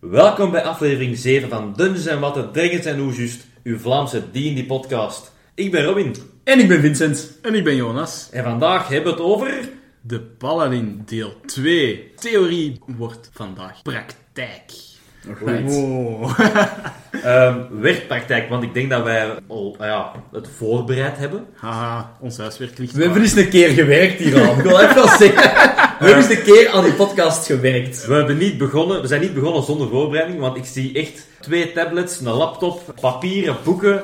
Welkom bij aflevering 7 van Dungeons Watten, Dragons en hoe Just, uw Vlaamse D&D podcast. Ik ben Robin En ik ben Vincent. En ik ben Jonas. en vandaag hebben we het over... De Paladin, deel 2. Theorie wordt vandaag praktijk. Wow. ehm werkpraktijk, want ik denk dat wij al ah ja, het voorbereid hebben. Haha, ons huiswerk ligt We hebben eens een keer gewerkt hier al. Ik wil even wel zeggen. We hebben eens een keer aan die podcast gewerkt. We, hebben niet begonnen, we zijn niet begonnen zonder voorbereiding, want ik zie echt twee tablets, een laptop, papieren, boeken.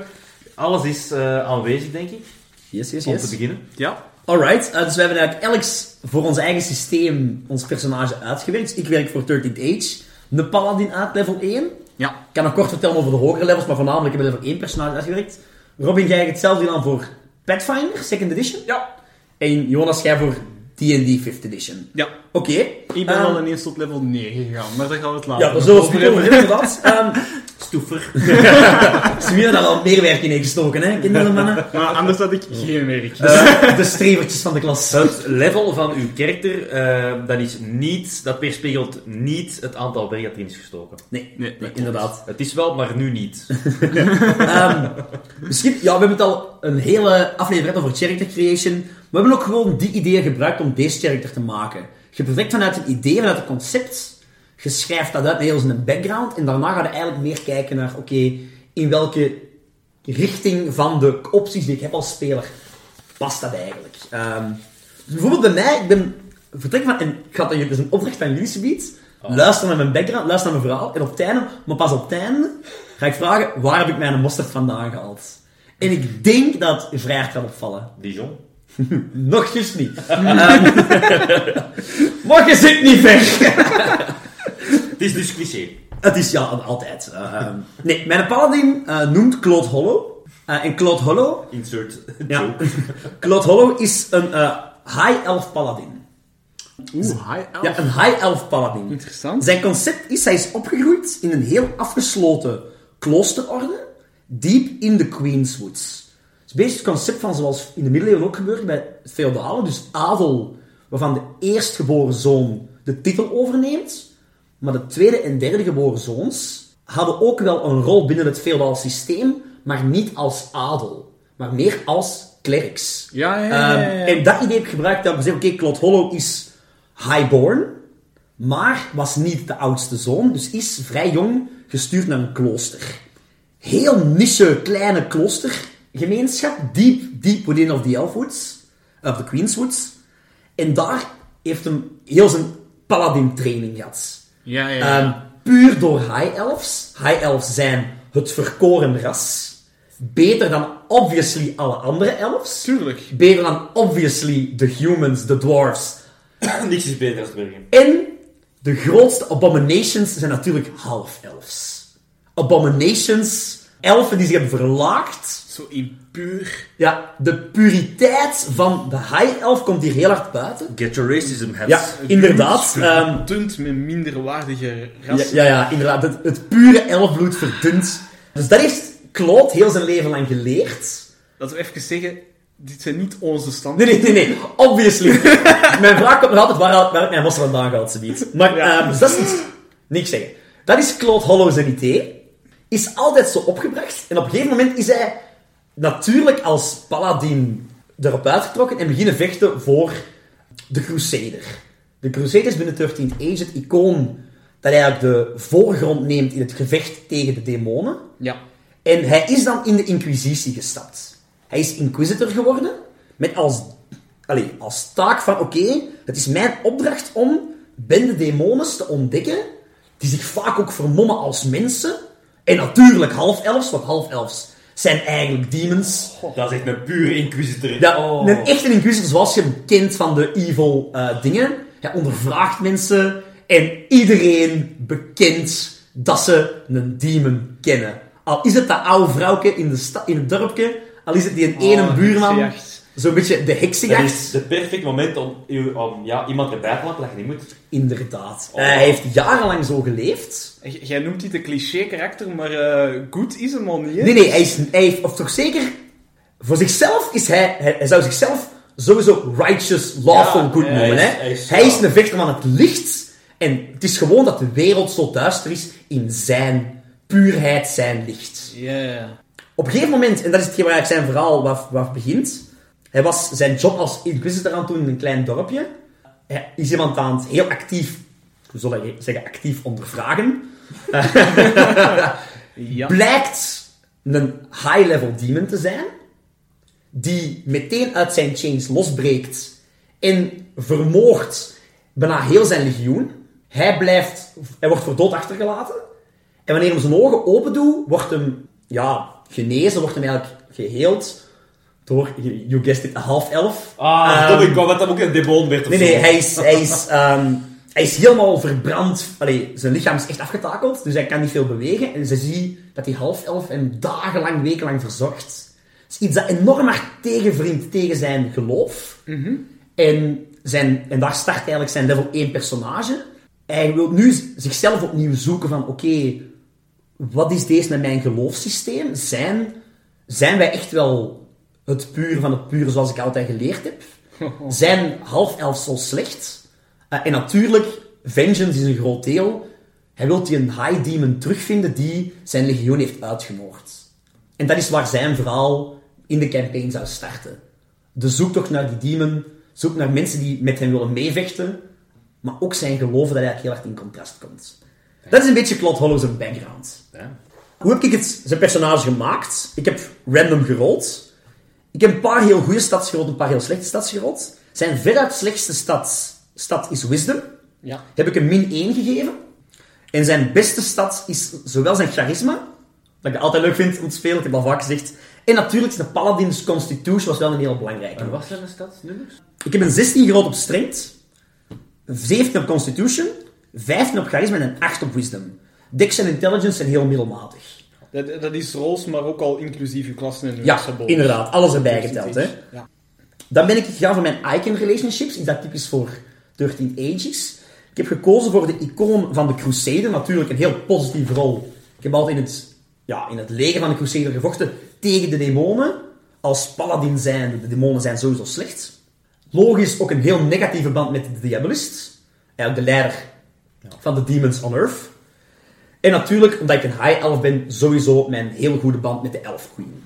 Alles is eh, aanwezig, denk ik, Yes, yes, om te beginnen. Ja, Alright, eh, dus we hebben eigenlijk elk voor ons eigen systeem ons personage uitgewerkt. Dus ik werk voor 13th Age. De Paladin uit level 1. ja. Ik kan nog kort vertellen over de hogere levels, maar voornamelijk hebben we level 1 personage uitgewerkt. Robin, jij hebt hetzelfde gedaan voor Pathfinder, second edition. Ja. En Jonas, jij voor D&D 5th edition. Ja. Oké. Ik ben Ehm, al ineens tot level 9 gegaan, maar daar gaan we het later Ja, daar zullen we het over inderdaad. Ehm Stoefer. Daar al meer werk in gestoken, hè, kinderen en mannen. Maar anders had ik geen werk. De, de strevertjes van de klas. Het level van uw karakter, eh, dat, is niet, dat weerspiegelt niet het aantal werk dat erin is gestoken. Nee, Nee, nee, inderdaad. Het is wel, maar nu niet. Ehm, misschien, ja, we hebben het al een hele aflevering over character creation. We hebben ook gewoon die ideeën gebruikt om deze character te maken. Je vertrekt vanuit het idee, vanuit het concept. Je schrijft dat uit met heel zijn background. En daarna ga je eigenlijk meer kijken naar, oké, in welke richting van de opties die ik heb als speler past dat eigenlijk. Ehm, dus bijvoorbeeld bij mij, ik ben vertrek van, en ik je dus een opdracht van jullie gebied. Luister naar mijn background, luister naar mijn verhaal. En op het einde, maar pas op het einde, ga ik vragen, waar heb ik mijn mosterd vandaan gehaald? En ik denk dat het vrij hard gaat opvallen. Dijon. Nog juist niet. Maar je zit niet ver. Het is dus cliché. Het is ja, altijd. Ehm, nee, mijn paladin eh, noemt Claude Hollow. Eh, en Claude Hollow Insert Ja. joke. Claude Hollow is een eh, high elf paladin. Oeh, hi elf. Ja, een high elf paladin. Interessant. Zijn concept is, hij is opgegroeid in een heel afgesloten kloosterorde, diep in de Queenswoods. Het is een het concept van zoals in de middeleeuwen ook gebeurde bij het feodale, dus adel, waarvan de eerstgeboren zoon de titel overneemt, maar de tweede en derde geboren zoons hadden ook wel een rol binnen het feodaal systeem, maar niet als adel, maar meer als klerks. Ja, ja, ja, ja, ja. Ehm, en dat idee heb ik gebruikt dat we zeggen, oké, Claude Hollow is highborn, maar was niet de oudste zoon, dus is vrij jong gestuurd naar een klooster. Heel niche, kleine kloostergemeenschap, diep, diep within of the Elfwoods, of the Queenswoods. En daar heeft hem heel zijn paladin training gehad. Ja, ja, ja. Ehm, puur door high elves. High elves zijn het verkoren ras. Beter dan obviously alle andere elves. Tuurlijk. Beter dan obviously de humans, de dwarves. Niks is beter als burger. En de grootste abominations zijn natuurlijk half-elves. Abominations, elfen die zich hebben verlaagd. Zo impuur. Ja, de puriteit van de high-elf komt hier heel hard buiten. Get your racism hats. Ja, inderdaad. ehm, Verdunt met minderwaardige ja, rassen. ja, ja, inderdaad. Het, het pure elfbloed verdund. Dus dat heeft Claude heel zijn leven lang geleerd. Laten we even zeggen, dit zijn niet onze standen. Nee, nee, nee, nee. Obviously. mijn vraag komt nog altijd waar, ik mijn monster vandaan gehaald, ze niet. Maar, ehm, dus dat is niet, niks zeggen. Dat is Claude Hollow zijn idee. Is altijd zo opgebracht. En op een gegeven moment is hij natuurlijk als paladin erop uitgetrokken en beginnen vechten voor de Crusader. De Crusader is binnen 13th Age het icoon dat eigenlijk de voorgrond neemt in het gevecht tegen de demonen. Ja. En hij is dan in de Inquisitie gestapt. Hij is inquisitor geworden, met als, allez, als taak van, oké, het is mijn opdracht om bende demones te ontdekken, die zich vaak ook vermommen als mensen, en natuurlijk half-elfs, want half-elfs zijn eigenlijk demons. Dat is echt een pure inquisitor. Oh. Een echte inquisitor, zoals je hem kent van de evil eh, dingen. Hij ondervraagt mensen en iedereen bekent dat ze een demon kennen. Al is het dat oude vrouwke in, de in het dorpje, al is het die een ene Oh, buurman, heksenjacht. Zo'n beetje de Dat heksenjacht. is het perfect moment om, ja, iemand erbij te laten dat je niet moet. Inderdaad. Oh. Hij heeft jarenlang zo geleefd. J- Jij noemt dit een cliché-karakter, maar eh, goed is hem al niet, hè? Nee, nee, hij, is, hij heeft, of toch zeker, voor zichzelf is hij, hij, hij zou zichzelf sowieso righteous, lawful Ja, good hij noemen. is- hè? hij is- hij is een vechter van het licht. En het is gewoon dat de wereld zo duister is in zijn puurheid, zijn licht. Ja. Op een gegeven moment, en dat is hetgeen waar eigenlijk zijn verhaal wat, wat begint. Hij was zijn job als inquisitor aan het doen in een klein dorpje. Hij is iemand aan het heel actief, hoe zal ik zeggen, actief ondervragen. Ja. Blijkt een high-level demon te zijn. Die meteen uit zijn chains losbreekt. En vermoogt bijna heel zijn legioen. Hij blijft, hij wordt voor dood achtergelaten. En wanneer hij zijn ogen open doet, wordt hem, ja, genezen, wordt hem eigenlijk geheeld. Door, you guessed it, een half-elf. Ah, dat ik wou dat dat ook een demon werd of Nee, zo. nee, hij is, hij is, ehm, hij is helemaal verbrand. Allee, zijn lichaam is echt afgetakeld, dus hij kan niet veel bewegen. En ze ziet dat die half-elf hem dagenlang, wekenlang verzorgt. Dat is iets dat enorm hard tegenvriend tegen zijn geloof. en, zijn, en daar start eigenlijk zijn level 1 personage. Hij wil nu zichzelf opnieuw zoeken van, oké, wat is deze met mijn geloofssysteem? Zijn, zijn wij echt wel het puur van het puur zoals ik altijd geleerd heb? Zijn half-elf zo slecht? Eh, en natuurlijk, vengeance is een groot deel. Hij wil die een high demon terugvinden die zijn legioen heeft uitgemoord. En dat is waar zijn verhaal in de campaign zou starten. De zoektocht naar die demon, zoek naar mensen die met hem willen meevechten, maar ook zijn geloven dat hij eigenlijk heel hard in contrast komt. Dat is een beetje Claude Hollow's background. Ja. Hoe heb ik het, zijn personage gemaakt? Ik heb random gerold. Ik heb een paar heel goede stads gerold, een paar heel slechte stads gerold. Zijn veruit slechtste stad, stad is Wisdom. Ja. Heb ik een min 1 gegeven. En zijn beste stad is zowel zijn charisma, dat ik altijd leuk vind om te spelen, ik heb al vaak gezegd. En natuurlijk de Paladin's Constitution was wel een heel belangrijke. En wat zijn de stadsnummers? Ik heb een 16 gerold op Strength, 17 op Constitution, 15 op charisma en een 8 op Wisdom. Dex en Intelligence zijn heel middelmatig. Dat, dat is rolls, maar ook al inclusief je klassen en je Ja, inderdaad. Alles erbij geteld. Hè. Ja. Dan ben ik gegaan voor mijn icon relationships. Is dat typisch voor 13 Ages? Ik heb gekozen voor de icoon van de Crusader. Natuurlijk een heel positieve rol. Ik heb altijd in het, ja, in het leger van de Crusader gevochten tegen de demonen. Als paladin zijn, de demonen zijn sowieso slecht. Logisch ook een heel negatieve band met de Diabolist. Eigenlijk de leider van de Demons on Earth. En natuurlijk, omdat ik een high elf ben, sowieso mijn heel goede band met de Elf Queen.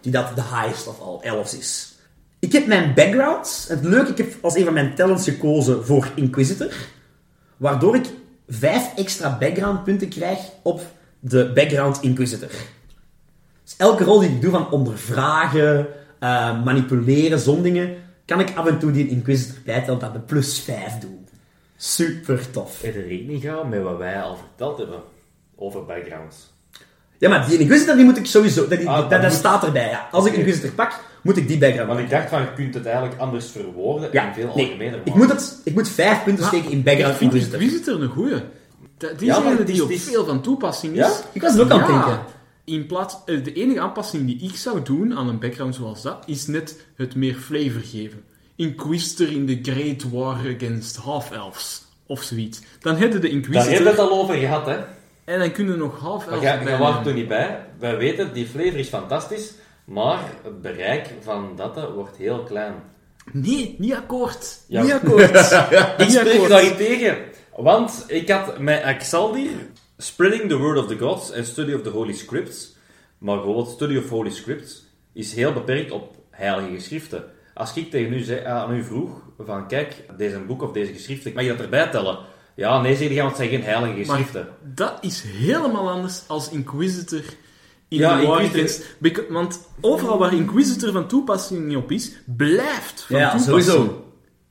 Die dat de highest of all elves is. Ik heb mijn background. Het leuke, ik heb als een van mijn talents gekozen voor Inquisitor. Waardoor ik vijf extra background punten krijg op de background Inquisitor. Dus elke rol die ik doe van ondervragen, eh, manipuleren, zo'n dingen, kan ik af en toe die Inquisitor bijtellen dat de plus 5 doe. Super tof. Je rekening gehouden met wat wij al verteld hebben over backgrounds? Ja, maar die Inquisitor die moet ik sowieso... Dat, die- Ah, dat, dat dat moet- staat erbij, ja. Als ik Oké. Inquisitor pak, moet ik die background Want ik dacht van, je kunt het eigenlijk anders verwoorden Ja, en veel nee. algemener Ik moet, het, ik moet vijf punten Maar steken in background Ik vind Inquisitor. Inquisitor een goeie. Dat- Die Ja, is een het die is- op het is- veel van toepassing is. Ja? Ik was er ook aan het denken. In plaats, eh, de enige aanpassing die ik zou doen aan een background zoals dat, is net het meer flavor geven. Inquisitor in the Great War Against Half-Elves. Of zoiets. Dan heb je de Daar hebben we Inquisitor het al over gehad, hè. En dan kunnen nog Maar Half-Elves jij, bij jij er nemen. toen niet bij. Wij weten, die flavor is fantastisch, maar het bereik van dat wordt heel klein. Nee, niet akkoord. Ja. Niet akkoord. Ik Niet spreek niet tegen. Want ik had met Axaldir Spreading the Word of the Gods en Study of the Holy Scripts. Maar bijvoorbeeld Study of Holy Scripts is heel beperkt op heilige geschriften. Als ik tegen u zei, aan u vroeg van kijk, deze boek of deze geschriften, mag je dat erbij tellen? Ja, nee, zeg je, want het zijn geen heilige geschriften. Maar dat is helemaal anders als Inquisitor in Ja, de Inquisitor- Want overal waar Inquisitor van toepassing op is, blijft van Ja, toepassing. sowieso.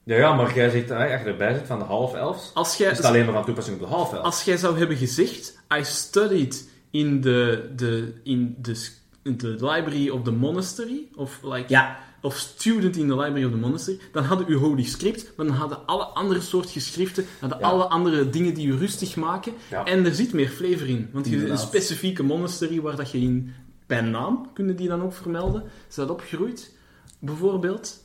Ja, ja, maar jij zit, hè, als je erbij zit van de half-elfs, Als jij, is het alleen maar van toepassing op de half-elf. als jij zou hebben gezegd, I studied in the, the, in the, in the library of the monastery, of like, Ja. Of student in the library of the monastery, dan hadden uw holy script, maar dan hadden alle andere soort geschriften, hadden Ja. alle andere dingen die je rustig maken, Ja. en er zit meer flavor in. Want je een specifieke monastery waar dat je in, bij naam, kunnen die dan ook vermelden, is dat opgegroeid, bijvoorbeeld.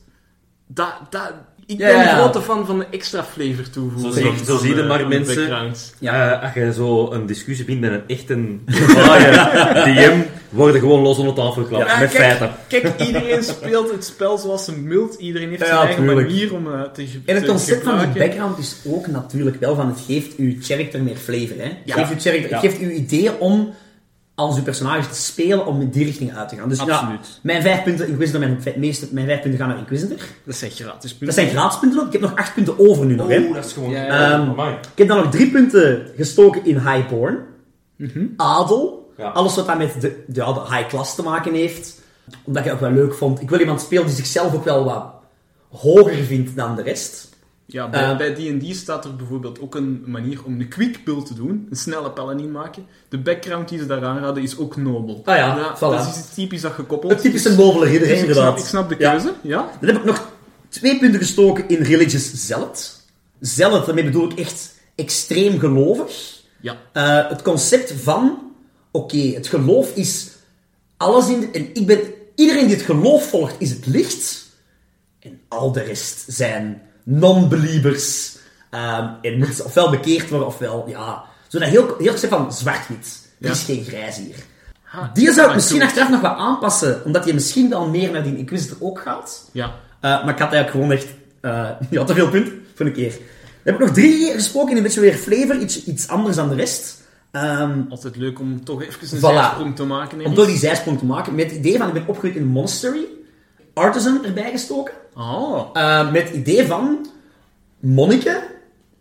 dat, dat, ik Ja, ben ja, een grote fan van de extra flavor toevoegen. Zo zie- zo zie je maar, de mensen. Ja. Als je zo een discussie vindt met een echte DM, worden gewoon los onder tafel geklapt. Ja, met kijk, feiten. Kijk, iedereen speelt het spel zoals een mult. Iedereen heeft Ja, zijn eigen tuurlijk. manier om eh, te ge- En het concept van die gebruiken. background is ook natuurlijk wel van het geeft uw character meer flavor. Hè? Ja. Geeft, uw character, Ja. Het geeft uw idee om als uw personage te spelen om in die richting uit te gaan. Dus ja, Absoluut. mijn vijf punten Inquisitor, mijn, meeste, mijn vijf punten gaan naar Inquisitor. Dat zijn gratis punten. Dat zijn gratis punten ook. Ik heb nog acht punten over nu nog. Hè? Oeh, dat is gewoon... Ja, ja. Ehm. Ik heb dan nog drie punten gestoken in Highborn. Mhm. Adel. Ja. Alles wat dat met de, de, ja, de high class te maken heeft. Omdat ik ook wel leuk vond. Ik wil iemand spelen die zichzelf ook wel wat hoger vindt dan de rest. Ja, bij, Eh, bij D&D staat er bijvoorbeeld ook een manier om een quick build te doen. Een snelle paladin maken. De background die ze daar aanraden is ook nobel. Ah ja, voilà. Dat is iets typisch dat gekoppeld. Het typische nobele ridder, dus ik, snap, inderdaad. ik snap de keuze, ja. Dan heb ik nog twee punten gestoken in Religious Zealot. Zealot, daarmee bedoel ik echt extreem gelovig. Ja. Eh, het concept van, oké, het geloof is alles in... de- en ik ben... Iedereen die het geloof volgt, is het licht. En al de rest zijn non-believers. Ehm, ze ofwel bekeerd worden, ofwel, ja... Zo dat heel, heel van zwart-wit. Er is geen grijs hier. Ha, Die zou ik misschien achteraf nog wat aanpassen, omdat je misschien wel meer naar die Inquisitor ook gaat. Ja. Eh, maar ik had eigenlijk gewoon echt eh, ja, te veel punten voor een keer. Dan heb ik nog drie gesproken in een beetje weer flavor, iets, iets anders dan de rest. Ehm, Altijd leuk om toch even een Voilà. zijsprong te maken. om toch die zijsprong te maken, met het idee van, ik ben opgegroeid in monastery, artisan erbij gestoken. Oh. Eh, met het idee van, monniken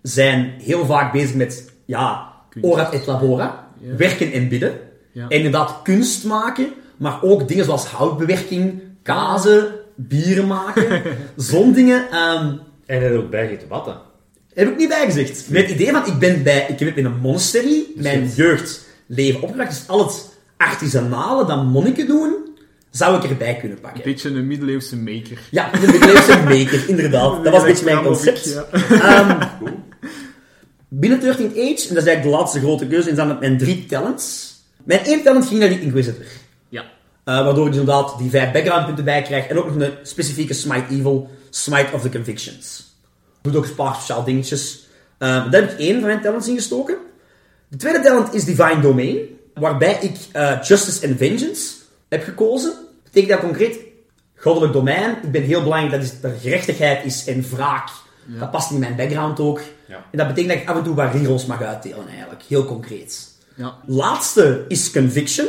zijn heel vaak bezig met, ja, Kunst. ora et labora, Ja. werken en bidden. Ja. En inderdaad kunst maken, maar ook dingen zoals houtbewerking, kazen, bieren maken, zo'n dingen. ehm, En er ook bij gegeten watten. heb ik niet bijgezegd. Met het idee van, ik ben bij, ik heb in een monastery mijn jeugdleven opgebracht, dus al het artisanale dat monniken doen, zou ik erbij kunnen Een pakken. beetje een middeleeuwse maker. Ja, de middeleeuwse maker, inderdaad. Dat was een beetje mijn concept. Ehm, binnen 13 Age, en dat is eigenlijk de laatste grote keuze, is dan mijn drie talents. Mijn één talent ging naar die Inquisitor. ja. Eh, waardoor ik inderdaad die vijf backgroundpunten bij krijg. En ook nog een specifieke Smite Evil, Smite of the Convictions. Doet ook een paar speciaal dingetjes. Eh, daar heb ik één van mijn talents in gestoken. De tweede talent is Divine Domain. Waarbij ik eh, Justice and Vengeance heb gekozen. Betekent dat concreet goddelijk domein. Ik ben heel belangrijk dat, is, dat er gerechtigheid is en wraak. Dat past in mijn background ook. Ja. En dat betekent dat ik af en toe wat rerolls mag uitdelen eigenlijk. Heel concreet. ja. Laatste is Conviction.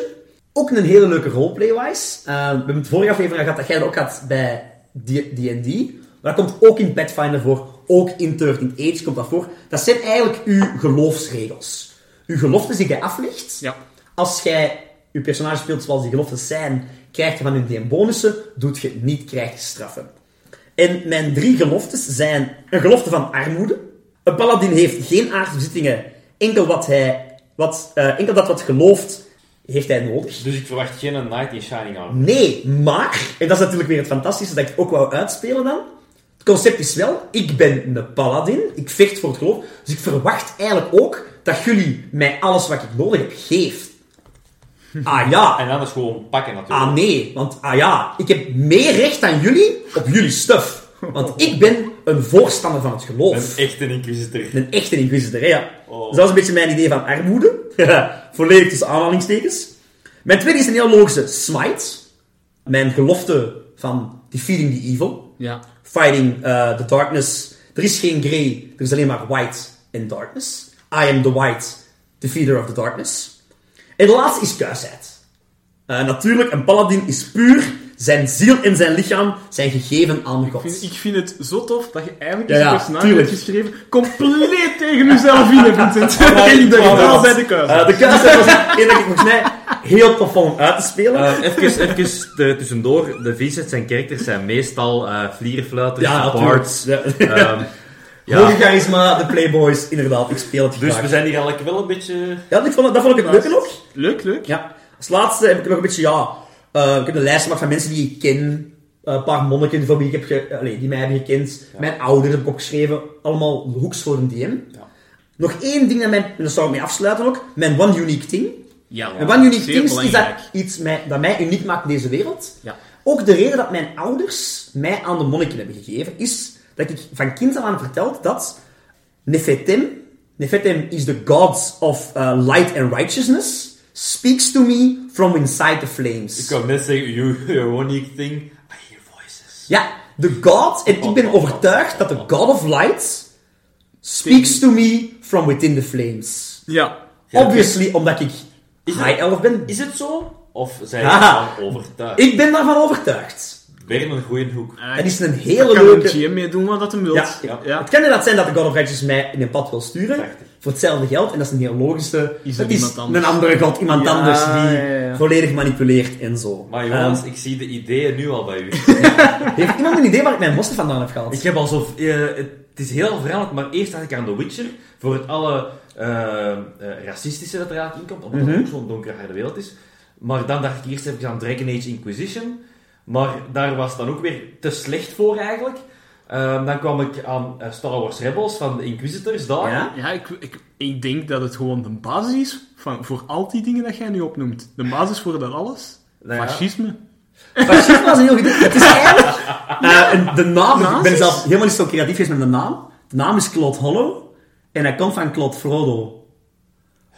Ook een hele leuke roleplay-wise. Eh, we hebben het vorige aflevering gehad dat jij dat ook had bij D&D. Maar dat komt ook in Pathfinder voor. Ook in 13 Age komt dat voor. Dat zijn eigenlijk uw geloofsregels. Uw geloftes die jij aflegt. Ja. Als jij je personage speelt zoals die geloftes zijn, krijg je van hun DM bonussen. Doet je niet, krijg je straffen. En mijn drie geloftes zijn een gelofte van armoede. Een paladin heeft geen aardse bezittingen. Enkel, wat hij, wat, eh, enkel dat wat gelooft, heeft hij nodig. Dus ik verwacht geen Knight in Shining Armor. Nee, maar, en dat is natuurlijk weer het fantastische dat ik ook wou uitspelen dan. Het concept is wel, ik ben een paladin, ik vecht voor het geloof, dus ik verwacht eigenlijk ook dat jullie mij alles wat ik nodig heb geeft. Ah ja, En dan is gewoon pakken natuurlijk. Ah nee, want ah ja, ik heb meer recht dan jullie op jullie stuff. Want ik ben een voorstander van het geloof. Een echte Inquisitor. Een echte inquisitor, ja. Oh. Dus dat is een beetje mijn idee van armoede. Volledig tussen aanhalingstekens. Mijn tweede is een heel logische smite. Mijn gelofte van defeating the evil. Ja. Fighting uh, the darkness. Er is geen grey, er is alleen maar white in darkness. I am the white, defeater of the darkness. En de laatste is kuisheid. Uh, natuurlijk, een paladin is puur. Zijn ziel en zijn lichaam zijn gegeven aan Ik God. vind, ik vind het zo tof dat je eigenlijk Ja, een ja, personage tuurlijk. hebt geschreven compleet tegen jezelf in, hè, Vincent. Ik geval dat. bij de kuis. Uh, de kuisheid was één dat ik volgens mij heel tof om uit te spelen. Eh, even, even er tussendoor. De Vincent zijn characters zijn meestal eh vlierfluiters, ja, bards. Ja. ehm, ja. charisma, de Playboys, inderdaad, ik speel het Dus graag. we zijn hier eigenlijk wel een beetje... Ja, ik vond, het- dat vond ik het leuke ook. Leuk, leuk. Ja. Als laatste heb ik nog een beetje, ja... eh, ik heb een lijst gemaakt van mensen die ik ken. Eh, een paar monniken van wie ik heb ge, allee, die mij hebben gekend. Mijn ouders heb ik ook geschreven. Allemaal hoeks voor een DM. Ja. Nog één ding, dat mijn, en daar zou ik mee afsluiten ook. Mijn one unique thing. Ja, Mijn one unique thing is dat iets mij, dat mij uniek maakt in deze wereld. Ja. ook de reden dat mijn ouders mij aan de monniken hebben gegeven, is dat ik van kind af aan verteld dat Nefertem, Nefertem is the god of uh, light and righteousness, speaks to me from inside the flames. Ik kan net zeggen, you, your unique thing, I hear voices. Ja, de God, en ik ben overtuigd dat de God of Light speaks to me from within the flames. Ja. Obviously, omdat ik Is high elf ben. Is het zo? Of zijn ervan overtuigd? Ik ben daarvan overtuigd. Weer een goede hoek. Het is een hele kan leuke... een GM mee doen wat dat hem wilt. Ja, ja. ja. Het kan inderdaad zijn dat de God of Righteousness mij in een pad wil sturen. Prachtig. Voor hetzelfde geld. En dat is een heel logische... Is er het is een andere God, iemand Ja, anders die ja, ja. volledig manipuleert en zo. Maar jongens, Ehm, ik zie de ideeën nu al bij u. heeft iemand een idee waar ik mijn monster vandaan heb gehaald? ik heb al zo... eh, het is heel veranderd, maar eerst dacht ik aan The Witcher. Voor het alle eh, eh, racistische dat er eigenlijk in komt. Omdat het Mhm. ook zo'n donkere harde wereld is. Maar dan dacht ik eerst even aan Dragon Age Inquisition. Maar daar was het dan ook weer te slecht voor eigenlijk. Ehm, dan kwam ik aan eh, Star Wars Rebels van de Inquisitors daar. Ja? Ja, ik, ik, ik denk dat het gewoon de basis is van, voor al die dingen dat jij nu opnoemt. De basis voor dat alles. Nou ja. Fascisme. Fascisme was een heel goed... Het is eigenlijk... eh, de naam... Ik ben zelf helemaal niet zo creatief geweest met de naam. De naam is Claude Hollow. En hij komt van Claude Frodo.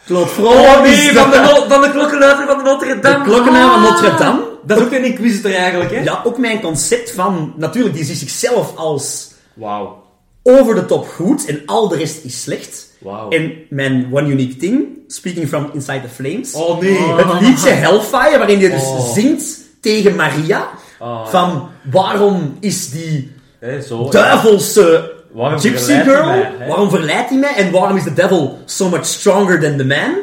Claude Frodo Oh nee, is van de, de, no- van de klokkenluider van de Notre de Dame. klokkenaar van Notre Dame. Dat is ook een Inquisitor eigenlijk, hè? Ja, ook mijn concept van... Natuurlijk, die ziet zichzelf als Wauw. over de top goed en al de rest is slecht. Wauw. En mijn one unique thing, speaking from Inside the Flames, Oh nee. het liedje Hellfire, waarin hij dus Oh. zingt tegen Maria, van waarom is die Hè, zo. duivelse gypsy girl, mij, waarom verleidt hij mij en waarom is de devil so much stronger than the man?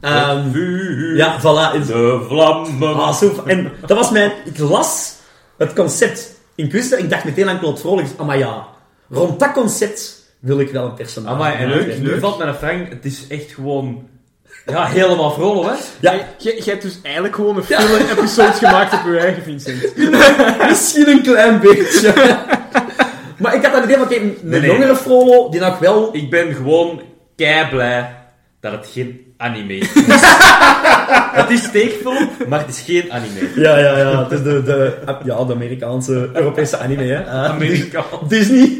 Ehm, Vuur. ja, voilà. De vlammen. Ah, zo- En dat was mijn... Ik las het concept Inquisitor. Ik dacht meteen aan Claude Vrolijk. Ah, maar ja. Rond dat concept wil ik wel een personage Amai, en leuk, nu valt mijn Frank, het is echt gewoon... Ja, helemaal vrolijk, hè? Ja, Jij hebt dus eigenlijk gewoon een filler-episode gemaakt op je eigen, Vincent. misschien een klein beetje. maar ik had dat idee van, oké, een Nee, nee. jongere Frollo, die nog wel... Ik ben gewoon kei blij dat het geen anime is. het is tekenfilm, maar het is geen anime. Ja, ja, ja. Het is de, de, ja, de Amerikaanse, Europese anime, hè. Ah, Amerikaans. Disney.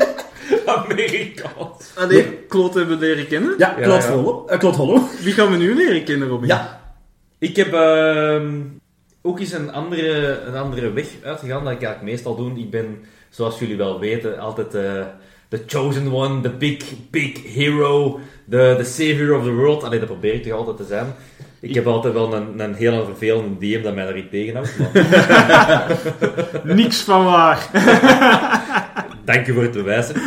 Amerikaans. Allee, Claude hebben we leren kennen. Ja, Ja, Claude ja. Eh, Claude Hollow. Wie gaan we nu leren kennen, Robin? Ja. Ik heb ehm, ook eens een andere, een andere weg uitgegaan dat ik eigenlijk meestal doe. Ik ben, zoals jullie wel weten, altijd eh, the chosen one, the big, big hero, the, the savior of the world. Allee, dat probeer ik toch altijd te zijn. Ik heb altijd wel een, een heel vervelende DM dat mij daar niet tegenhoudt. Maar Niks van waar. dank je voor het bewijzen.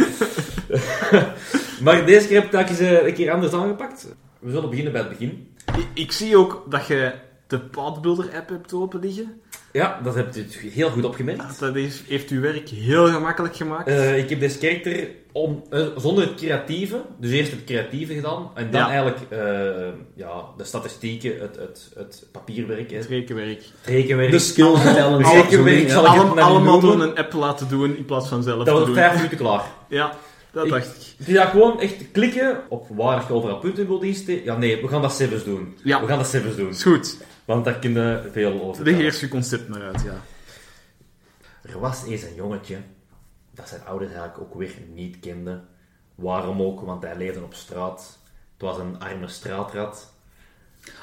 maar deze keer heb ik het eh, een keer anders aangepakt. We zullen beginnen bij het begin. Ik, ik zie ook dat je de Padbuilder-app hebt open liggen. Ja, dat heb je heel goed opgemerkt. Dat is, heeft uw werk heel gemakkelijk gemaakt. Eh, ik heb deze karakter om, eh, zonder het creatieve, dus eerst het creatieve gedaan, en dan Ja. eigenlijk eh, ja, de statistieken, het, het, het papierwerk, hè, het het rekenwerk. rekenwerk. De skills. Alle- rekenwerk zal ik het allemaal door een app laten doen in plaats van zelf dat te was doen. vijf minuten klaar. Ja, dat Ik- dacht ik. Dus ja, gewoon echt klikken op waar je overal punten wil insteken. Ja, nee, we gaan dat zelfs doen. Ja. We gaan dat zelfs doen. Is goed. Want daar kun je veel over Leg vertellen. eerst je concept maar uit, ja. Er was eens een jongetje dat zijn ouders eigenlijk ook weer niet kenden. Waarom ook? Want hij leefde op straat. Het was een arme straatrat.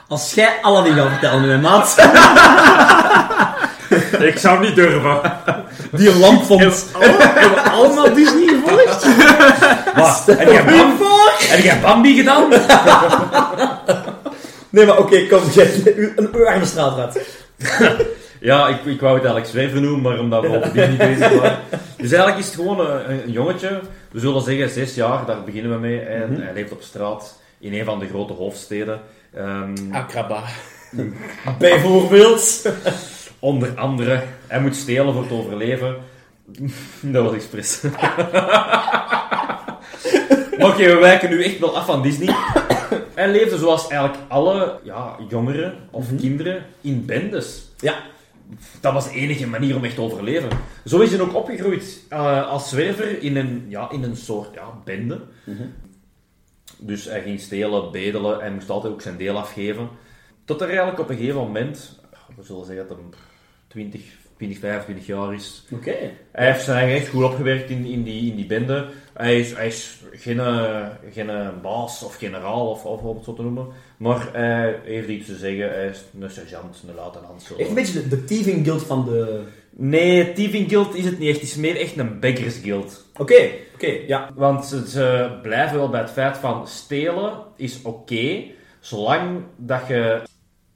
Als jij Aladdin gaat vertellen, mijn maat, Ik zou niet durven. die een lamp vond. Hebben we allemaal Disney gevolgd? Wat? Heb jij Bambi, heb jij Bambi gedaan? Nee, maar oké, kom, een uw arme straatrat. Ja, ik, ik wou het eigenlijk zwerver noemen, maar omdat we over Disney bezig waren. Dus eigenlijk is het gewoon een, een jongetje, we zullen zeggen zes jaar, daar beginnen we mee. En hij leeft op straat in een van de grote hoofdsteden. Ehm, Akraba. Bijvoorbeeld. Onder andere, hij moet stelen voor te overleven. Dat was expres. Oké, we wijken nu echt wel af van Disney. Hij leefde zoals eigenlijk alle ja, jongeren of kinderen in bendes. Ja. Dat was de enige manier om echt te overleven. Zo is hij ook opgegroeid eh, als zwerver in een, ja, in een soort ja, bende. Dus hij ging stelen, bedelen, hij moest altijd ook zijn deel afgeven. Tot er eigenlijk op een gegeven moment, we zullen zeggen dat hij 20, weet niet, 25 jaar is. Oké. Hij heeft zijn eigen echt goed opgewerkt in, in, die, in die bende. Hij is, hij is geen, eh, geen eh, baas of generaal of, of om het zo te noemen. Maar hij heeft iets te zeggen. Hij is een sergeant, een luitenant. Zo. Echt een beetje de, de thieving guild van de... Nee, Thieving Guild is het niet echt. Het is meer echt een beggars guild. Oké, oké, ja. Want ze, ze blijven wel bij het feit van stelen is oké, zolang dat je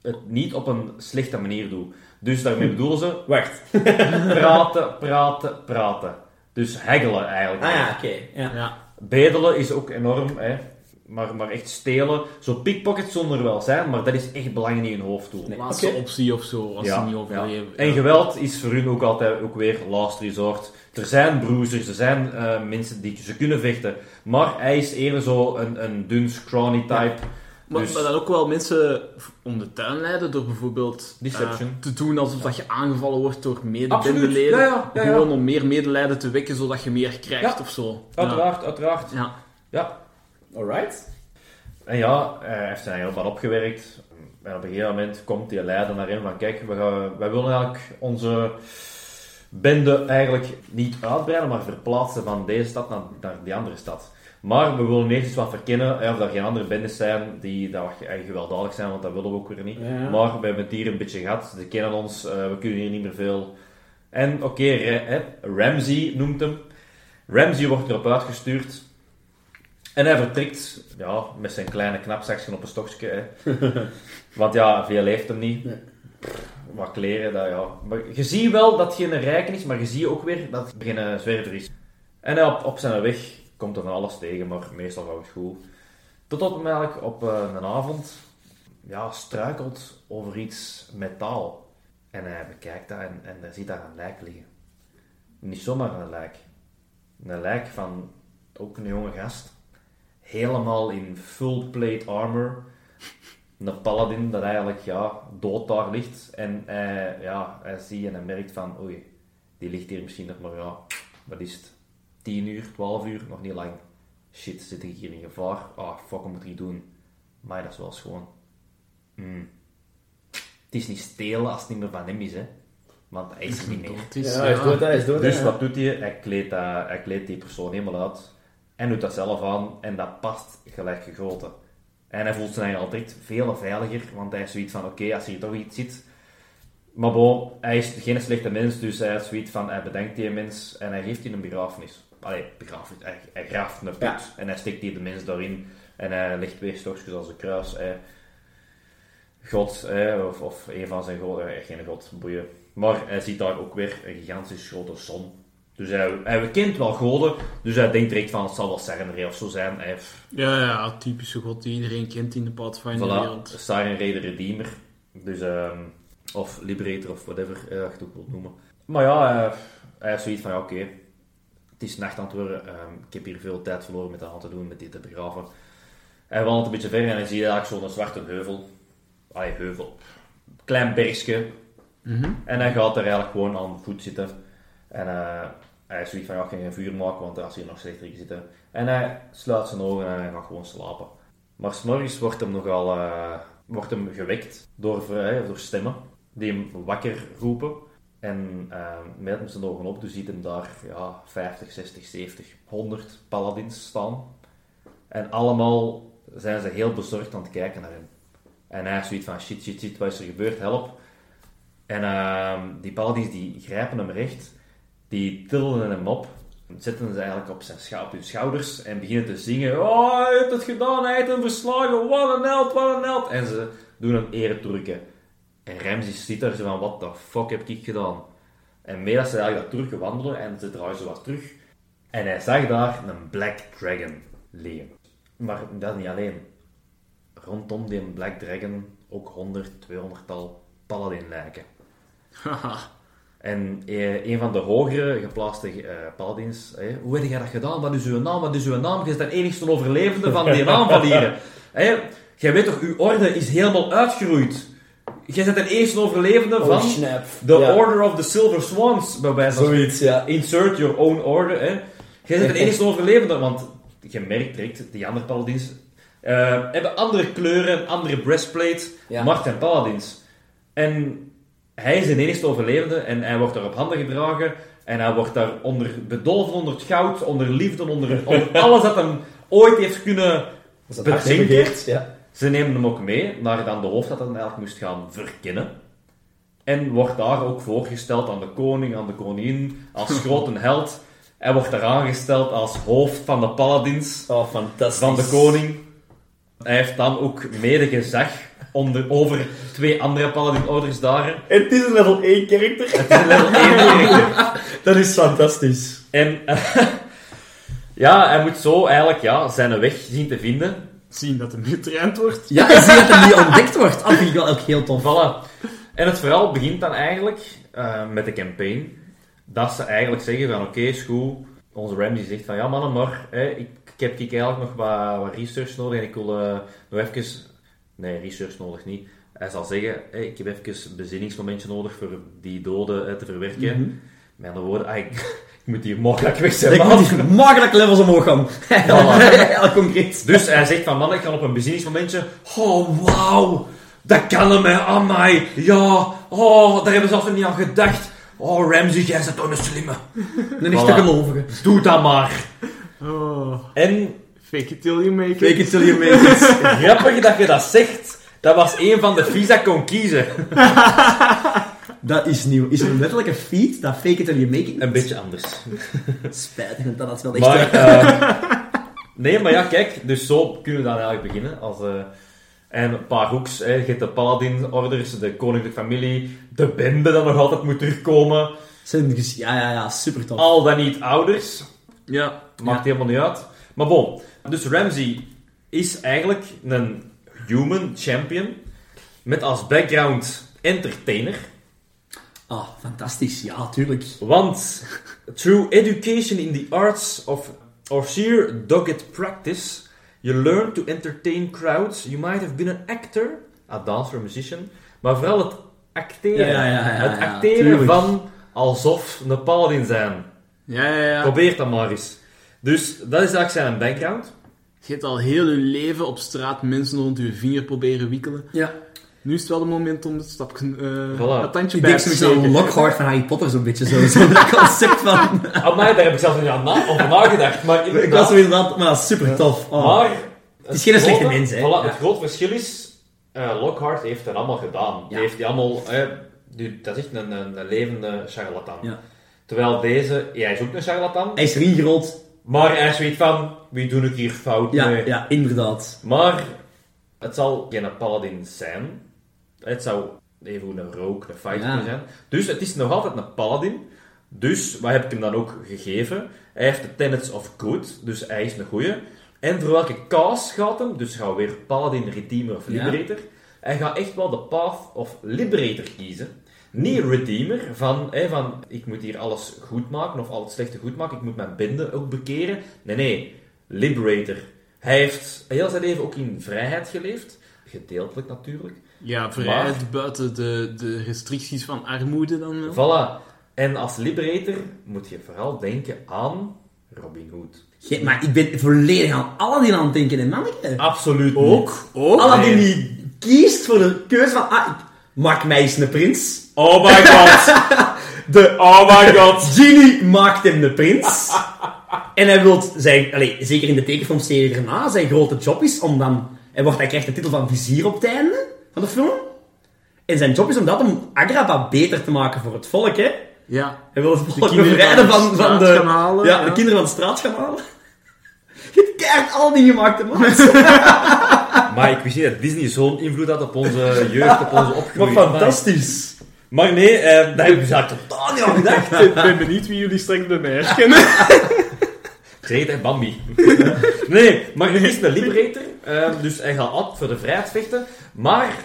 het niet op een slechte manier doet. Dus daarmee bedoelen ze Wacht. praten, praten, praten. Dus heggelen eigenlijk. Ah ja, oké. ja. Ja. Bedelen is ook enorm, hè. Maar, maar echt stelen. Zo pickpockets zonder wel zijn, maar dat is echt belangrijk in je hoofd toe. Nee. Laatste optie of zo, als Ja, ze niet ja. overleven. En Ja. geweld is voor hun ook altijd ook weer last resort. Er zijn bruisers, er zijn eh, mensen die ze kunnen vechten. Maar hij is eerder zo een, een dun, scrawny type. Maar, Dus- maar dan ook wel mensen om de tuin leiden door bijvoorbeeld Deception. eh, te doen alsof dat je aangevallen wordt door Absoluut. medebendeleden. Ja, ja, ja, ja. Gewoon om meer medelijden te wekken, zodat je meer krijgt Ja. of zo. Uiteraard, uiteraard. Ja. Ja. Alright. En ja, hij heeft zijn heel wat opgewerkt. En op een gegeven moment komt die leider naar hem van kijk, we gaan, wij willen eigenlijk onze bende eigenlijk niet uitbreiden, maar verplaatsen van deze stad naar, naar die andere stad. Maar we willen eerst eens wat verkennen hè, of er geen andere bendes zijn die dat gewelddadig zijn, want dat willen we ook weer niet. Ja. Maar we hebben het hier een beetje gehad, ze kennen ons, eh, we kunnen hier niet meer veel. En oké, hè, Ramsey noemt hem. Ramsey wordt erop uitgestuurd. En hij vertrekt ja, met zijn kleine knapzakje op een stokje. Hè. Want ja, veel heeft hem niet. Nee. Wat kleren, dat ja. Maar je ziet wel dat het geen rijken is, maar je ziet ook weer dat het geen eh, zwerver is. En hij op, op zijn weg komt er van alles tegen, maar meestal gaat het goed. Totdat hij eigenlijk op eh, een avond ja, struikelt over iets metaal. En hij bekijkt dat en, en hij ziet daar een lijk liggen. Niet zomaar een lijk. Een lijk van ook een jonge gast. Helemaal in full plate armor. Een paladin dat eigenlijk ja, dood daar ligt. En hij, ja, hij ziet en hij merkt van, oei, die ligt hier misschien nog maar, ja, wat is het? 10 uur, 12 uur, nog niet lang. Shit, zit ik hier in gevaar? Ah, fuck, wat moet ik doen? Maar dat is wel schoon. Hmm. Het is niet stelen als het niet meer van hem is, hè. Want hij is er niet meer. Het is, Ja, hij is dood, hij is dood. Dus wat doet hij? Hij kleedt, dat, hij kleedt die persoon helemaal uit. En doet dat zelf aan. En dat past gelijk gegoten. En hij voelt zich eigenlijk al direct veel veiliger. Want hij is zoiets van, oké, als hier toch iets zit... Maar bon, hij is geen slechte mens. Dus hij is zoiets van, hij bedenkt die mens. En hij geeft die een begrafenis. Allee, begrafenis. Hij, hij graaft een put. Ja. En hij steekt die de mens daarin. En hij legt twee stokjes als een kruis. Hij, God, hè, of, of een van zijn goden, eh, geen god, boeien. Maar hij ziet daar ook weer een gigantisch grote zon. Dus hij, hij kent wel goden, dus hij denkt direct van het zal wel Sarenrae of zo zijn. Hij heeft, Ja, ja, typische god die iedereen kent in de Pathfinder-wereld. voilà, Sarenrae de Redeemer. Dus, ehm, of Liberator of whatever, eh, dat je het ook wilt noemen. Maar ja, hij, hij heeft zoiets van, ja, oké, is nacht aan het worden. ehm, ik heb hier veel tijd verloren met dat aan te doen, met dit te begraven. Hij wandelt een beetje verder en hij ziet eigenlijk zo'n zwarte heuvel. Allee, heuvel. Klein bergje, Mhm. En hij gaat er eigenlijk gewoon aan voet zitten. En eh, hij is zoiets van, ja, ik ga geen vuur maken, want als hier nog slechter zitten. En hij sluit zijn ogen en hij gaat gewoon slapen. Maar s'morgens wordt hem nogal eh, wordt hem gewekt door, eh, door stemmen die hem wakker roepen. En uh, met hem zijn ogen op, dus ziet hem daar ja, 50, 60, 70, 100 paladins staan. En allemaal zijn ze heel bezorgd aan het kijken naar hem. En hij is zoiets van, shit, shit, shit, wat is er gebeurd, help. En ehm, die paladins die grijpen hem recht, die tillen hem op, zetten ze eigenlijk op, zijn op hun schouders en beginnen te zingen. Oh, hij heeft het gedaan, hij heeft hem verslagen, wat een held, wat een held. En ze doen hem eretoerken. En Ramsey zit daar zo van, what the fuck heb ik gedaan? En mee dat ze eigenlijk dat turken wandelen en ze draaien zo wat terug. En hij zag daar een Black Dragon liggen. Maar dat niet alleen. Rondom die Black Dragon ook 100, 200-tal paladin lijken. Haha. En eh, een van de hogere geplaatste eh, paladins, hoe heb jij dat gedaan? Wat is uw naam? Wat is uw naam? Je bent de enigste overlevende van die aanval hier. Eh, jij weet toch, uw orde is helemaal uitgeroeid. Jij bent de eerste overlevende Oh, van snap. de Ja. Order of the Silver Swans, bij wijze van Zoiets, ja. Insert your own order. Hè. Jij bent de enige overlevende, want je merkt direct, die andere paladins eh, hebben andere kleuren, andere breastplate. Ja. En paladins. En hij is de enigste overlevende en hij wordt daar op handen gedragen. En hij wordt daar onder bedolven onder het goud, onder liefde, onder, onder alles dat hem ooit heeft kunnen bezinken. Ja. Ze nemen hem ook mee naar dan de hoofdstad dat hij eigenlijk moest gaan verkennen. En wordt daar ook voorgesteld aan de koning, aan de koningin, als grote held. Hij wordt daar aangesteld als hoofd van de paladins Oh, fantastisch. van de koning. Hij heeft dan ook mede gezag onder, over twee andere paladin-orders daar. En het is een level 1 karakter. Het is een level 1 karakter. Dat is fantastisch. En ja, hij moet zo eigenlijk ja, zijn weg zien te vinden. Zien dat hem getraind wordt. Ja, en zie dat hem niet ontdekt wordt. Dat vind ik wel ook heel tof. Voilà. En het verhaal begint dan eigenlijk eh, met de campaign. Dat ze eigenlijk zeggen van oké, is goed. Onze Ramsey zegt van ja mannen, maar hè, ik, ik heb ik eigenlijk nog wat, wat research nodig en ik wil eh, nog even... Nee, research nodig niet. Hij zal zeggen, hè, ik heb even een bezinningsmomentje nodig voor die doden hè, te verwerken. Mhm. Met andere woorden, ah, ik, ik moet hier mogelijk weg zijn. Ik man. moet hier makkelijk levels omhoog gaan. Heel concreet. Dus hij zegt van, man, ik ga op een bezinningsmomentje... Oh, wauw. Dat kan hem, hè. Amai. Ja. Oh, daar hebben ze nog niet aan gedacht. Oh, Ramsey, jij bent toch een slimme. Een echte Voilà. gelovige. Doe dat maar. Oh, En fake it till you make it. Fake it till you make it. grappig dat je dat zegt. Dat was een van de ik kon kiezen. Dat is nieuw. Is er een letterlijke feat dat fake it till you make it? Een beetje anders. Spijtig, want dat is wel echt... Maar, eh, nee, maar ja, kijk. Dus zo kunnen we dan eigenlijk beginnen. Als, eh, en een paar hoeks. Hè. Je hebt de paladin-orders, de koninklijke familie, de bende dat nog altijd moet terugkomen. zijn ja, ja, ja, super tof. Al dan niet ouders. Ja. Maakt helemaal niet uit. Maar bon. Dus Ramsey is eigenlijk een human champion. Met als background entertainer. Ah, fantastisch. Ja, tuurlijk. Want through education in the arts of or sheer dogged practice, you learn to entertain crowds. You might have been an actor, a dancer, a musician, maar vooral het acteren. Ja, ja, ja, het acteren van alsof een paladin zijn. Ja, ja, ja. Probeer dat maar eens. Dus dat is eigenlijk zijn background. Je hebt al heel je leven op straat mensen rond je vinger proberen wikkelen. Ja. Nu is het wel het moment om het stapje, eh Voilà. dat tandje Ik bij denk te zo'n beetje steken. aan Lockhart van Harry Potter, zo'n beetje zo. Zo dat concept van... Amai, daar heb ik zelfs niet aan over nagedacht. Maar Ik inderdaad, was zo inderdaad... Maar super tof. Oh. Maar... Het is geen slechte mens, hè. Voilà, Ja. Het grote verschil is... eh, Lockhart heeft het allemaal gedaan. Ja. Die heeft die allemaal... die- dat is echt een, een, een levende charlatan. Ja. Terwijl deze... Ja, hij is ook een charlatan. Hij is erin gerold. Maar hij is zoiets van... Wie doe ik hier fout Ja, mee? ja, inderdaad. Maar... Het zal geen paladin zijn. Het zou even een rogue, een fighter kunnen zijn. Dus het is nog altijd een paladin. Dus, wat heb ik hem dan ook gegeven? Hij heeft de tenets of good, dus hij is een goeie. En voor welke cause gaat hem? Dus gaan we weer paladin, redeemer of liberator. Hij gaat echt wel de path of liberator kiezen. Niet redeemer, van, hè, van ik moet hier alles goed maken of al het slechte goed maken, ik moet mijn bende ook bekeren. Nee, nee, liberator. Hij heeft heel zijn leven ook in vrijheid geleefd. Gedeeltelijk natuurlijk. Ja, vrijheid buiten de, de restricties van armoede dan wel. Voilà. En als liberator moet je vooral denken aan Robin Hood. Ge- maar ik ben volledig aan Aladdin aan het denken, hè, manneke. Absoluut Ook, ook. Aladdin nee. die kiest voor de keuze van... Ah, ik maak mij eens een prins. Oh my god! De Oh my god! genie maakt hem de prins. en hij wil zijn... Allez, zeker in de tekenfilmserie erna, zijn grote job is om dan... Hij, wordt, hij krijgt de titel van vizier op het einde van de film. En zijn job is om dat om Agrabah beter te maken voor het volk, hè. Ja. Hij wil het volk kinderen bevrijden van van, de van straat de... gaan halen, ja, ja. de kinderen van de straat gaan halen. Je hebt keihard alle dingen gemaakt, hè, man. Maar ik wist niet dat Disney zo'n invloed had op onze jeugd, op onze Wat opgroei. fantastisch. Maar nee, eh, daar heb ik dus totaal niet aan gedacht. Ik ben benieuwd wie jullie straks bij mij herkennen. Hè, Bambi. nee, maar hij is een liberator, eh, dus hij gaat altijd voor de vrijheid vechten. Maar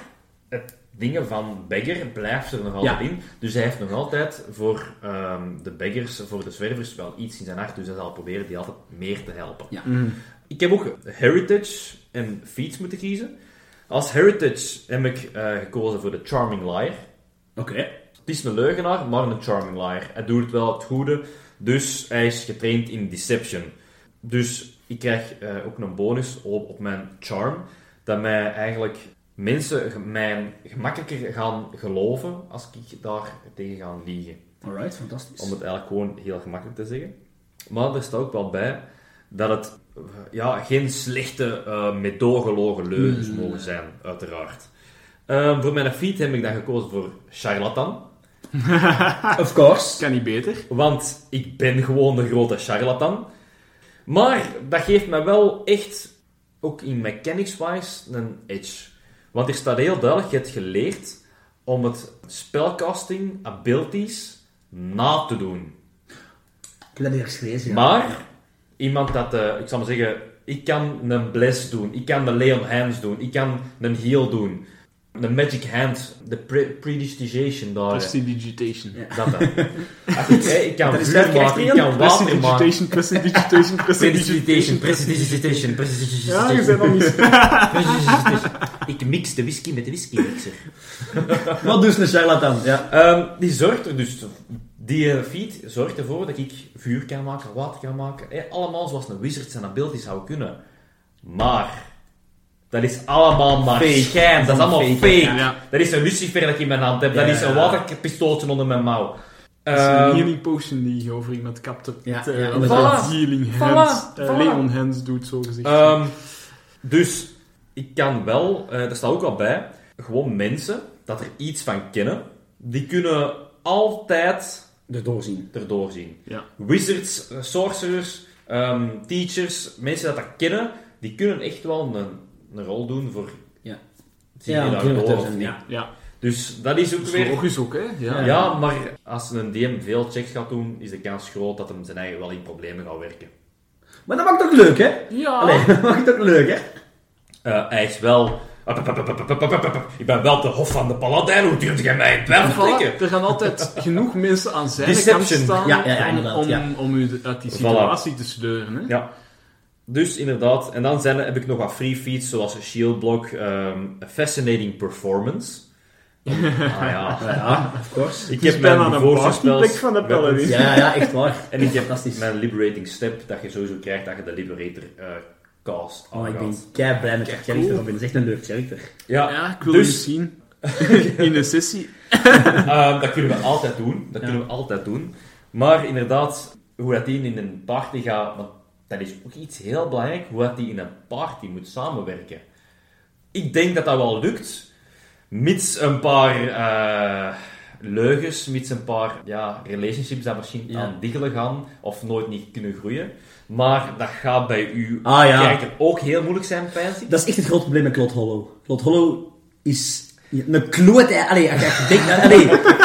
het dingen van beggar blijft er nog altijd Ja. in. Dus hij heeft nog altijd voor ehm, de beggars, voor de zwervers, wel iets in zijn hart. Dus hij zal proberen die altijd meer te helpen. Ja. Ik heb ook heritage en feats moeten kiezen. Als heritage heb ik eh, gekozen voor de charming liar. Oké. Het is een leugenaar, maar een charming liar. Hij doet het wel het goede, dus hij is getraind in deception. Dus ik krijg eh, ook een bonus op, op mijn charm, dat mij eigenlijk mensen mij gemakkelijker gaan geloven als ik daar tegen ga liegen. Alright, fantastisch. Om het eigenlijk gewoon heel gemakkelijk te zeggen. Maar er staat ook wel bij dat het eh, ja, geen slechte, uh, medogelogen leugens Mm. mogen zijn, uiteraard. Ehm, voor mijn feed heb ik dan gekozen voor charlatan. Of course. Kan niet beter. Want ik ben gewoon een grote charlatan. Maar dat geeft me wel echt, ook in mechanics-wise, een edge. Want er staat heel duidelijk, je hebt geleerd om het spellcasting abilities na te doen. Ik heb dat ergens gelezen, ja. Maar, iemand dat, eh, ik zal maar zeggen, ik kan een bless doen, ik kan de Leon Hands doen, ik kan een heal doen, een magic hand, de pre prestidigitation daar. Prestidigitation. Ja. Dat dan. Als ik, hè, ik kan vuur maken, ik kan water maken. Prestidigitation, prestidigitation, Prestidigitation, prestidigitation. prestidigitation, Ja, je bent nog niet... Ik mix de whisky met de whiskymixer. Wat dus een charlatan, ja. Ehm, die zorgt er dus... Die eh, feed zorgt ervoor dat ik vuur kan maken, water kan maken. hè, allemaal zoals een wizard zijn abilities zou kunnen. Maar... Dat is allemaal maar Fake. schijn. Dat is allemaal Fake, fake. ja. Dat is een lucifer dat ik in mijn hand heb. Dat is een waterpistooltje onder mijn mouw. Dat is een Ehm, healing potion die je over iemand kapte. Ja, Met, eh, ja, een healing Voilà, hands. eh, voilà. Leon hands doet, zo gezegd. Ehm, dus ik kan wel, eh er staat ook wel bij, gewoon mensen dat er iets van kennen, die kunnen altijd Erdoor zien. erdoor zien. ja. Wizards, eh, sorcerers, ehm, teachers, mensen dat dat kennen, die kunnen echt wel een, een rol doen voor... Ja. Zie Ja, door of niet? ja. ja. Dus dat is ook Dat is weer... logisch ook, hè. Ja. Ja, maar als een DM veel checks gaat doen, is de kans groot dat hem zijn eigen wel in problemen gaat werken. Maar dat maakt ook leuk, hè? Ja. Allee, dat maakt het ook leuk, hè? Eh, hij is wel... Ik ben wel de hof van de paladijn, hoe durf jij mij in twijfel er gaan altijd genoeg mensen aan zijn Deception. kant staan Ja, ja, ja, om, om, ja. om u uit die situatie te sleuren. Hè? Ja. Dus inderdaad, en dan zijn, er- heb ik nog wat free feeds zoals Shield Block, ehm, Fascinating Performance. ah ja. Ja, of course. Ik heb mijn spells van de paladin. Ja, ja, echt waar. En ik heb Fantastisch. mijn Liberating Step, dat je sowieso krijgt dat je de Liberator eh, cast Oh, ik ben kei blij met dat character, cool. Dat is echt een leuk character. Ja, Ja, ik wil dus- je zien. In een sessie. Ehm, dat kunnen we altijd doen. Dat Ja. kunnen we altijd doen. Maar inderdaad, hoe dat die in een party gaat, want dat is ook iets heel belangrijk, hoe dat die in een party moet samenwerken. Ik denk dat dat wel lukt, mits een paar eh, leugens, mits een paar ja, relationships dat misschien Ja. aan diggelen gaan, of nooit niet kunnen groeien. Maar dat gaat bij u Ah, ja. kijker ook heel moeilijk zijn, pijs ik. Dat is echt het grote probleem met Claude Hollow. Claude Hollow is een kloot... hè. Allee. Allee, klo-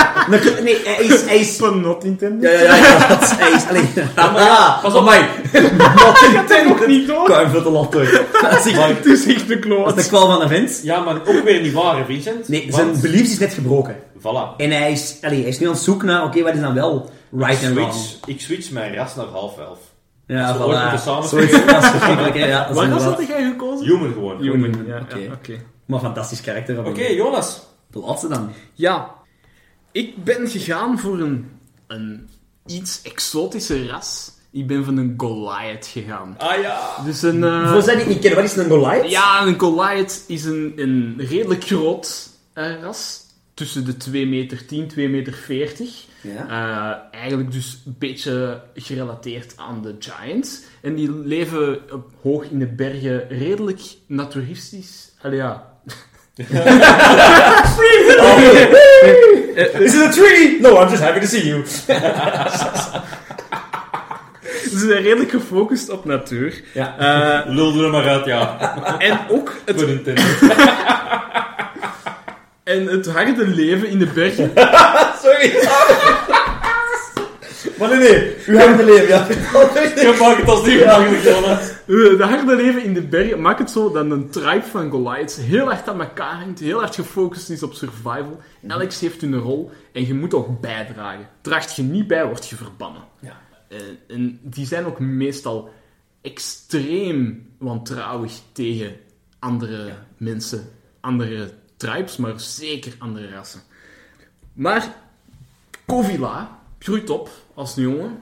nee, hij is... Hij is Van not intended. ja, ja, ja, dat is- hij is... Allee, ah, Pas op, mij. Is nog niet door. Kan veel te lot door. Dat is echt- Het is echt een dat is kloot. de kwal van de vent. Ja, maar ook weer niet waar, Vincent. Nee, Want- zijn beliefs is net gebroken. Voilà. En hij is, allee, hij is nu aan het zoeken naar, oké, wat is dan wel right en wrong? ik switch mijn ras naar half elf. Ja, moeten voilà. samen Zoiets, dat is verschrikkelijk, hè. Ja, Waar was dat jij gekozen? Human gewoon. Oké, Human, Ja, oké. ja, oké. Maar fantastisch karakter. Robin. Jonas. De laatste dan. Ja, ik ben gegaan voor een, een iets exotische ras. Ik ben van een Goliath gegaan. Ah ja. Dus een... eh, Voor zij die het niet kennen, wat is een Goliath? Ja, een Goliath is een, een redelijk groot eh, ras. Tussen de 2 meter 10, 2 meter 40. Ja. Eh, eigenlijk dus een beetje gerelateerd aan de Giants. En die leven op- hoog in de bergen, redelijk naturistisch. Allee, ja. Is it a tree? No, I'm just happy to see you. Ze zijn redelijk gefocust op natuur. Ja. Eh, Lul er maar uit, ja. en ook het, Voor Nintendo. en het harde leven in de bergen. Sorry. maar nee, nee. U gaat het leven, ja. Je maakt het als niet gemakkelijk, Jonas. Het harde leven in de bergen maakt het zo dat een tribe van Goliaths heel hard aan elkaar hangt, heel hard gefocust is op survival. Alex heeft hun rol en je moet ook bijdragen. Draagt je niet bij, word je verbannen. Ja. Eh, en die zijn ook meestal extreem wantrouwig tegen andere mensen, andere tribes, maar zeker andere rassen. Maar Kovila groeit op als een jongen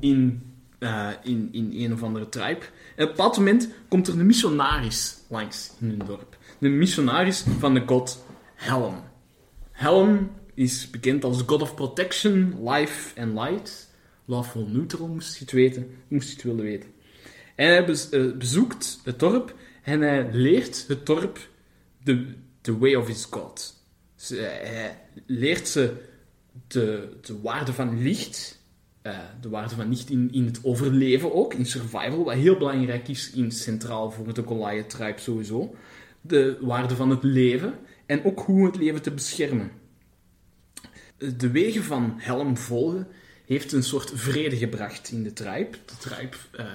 in, eh, in, in een of andere tribe. En op een moment komt er een missionaris langs in hun dorp. de missionaris van de god Helm. Helm is bekend als god of protection, life and light. Lawful neutral, moest je het weten, moest je het willen weten. En hij eh, bezoekt het dorp en hij leert het dorp de, the way of his god. Hij leert ze de, de waarde van licht, eh, de waarde van licht in, in het overleven ook, in survival, wat heel belangrijk is in centraal voor de Goliath-tribe sowieso. De waarde van het leven en ook hoe het leven te beschermen. De wegen van Helm volgen heeft een soort vrede gebracht in de tribe. De tribe, eh,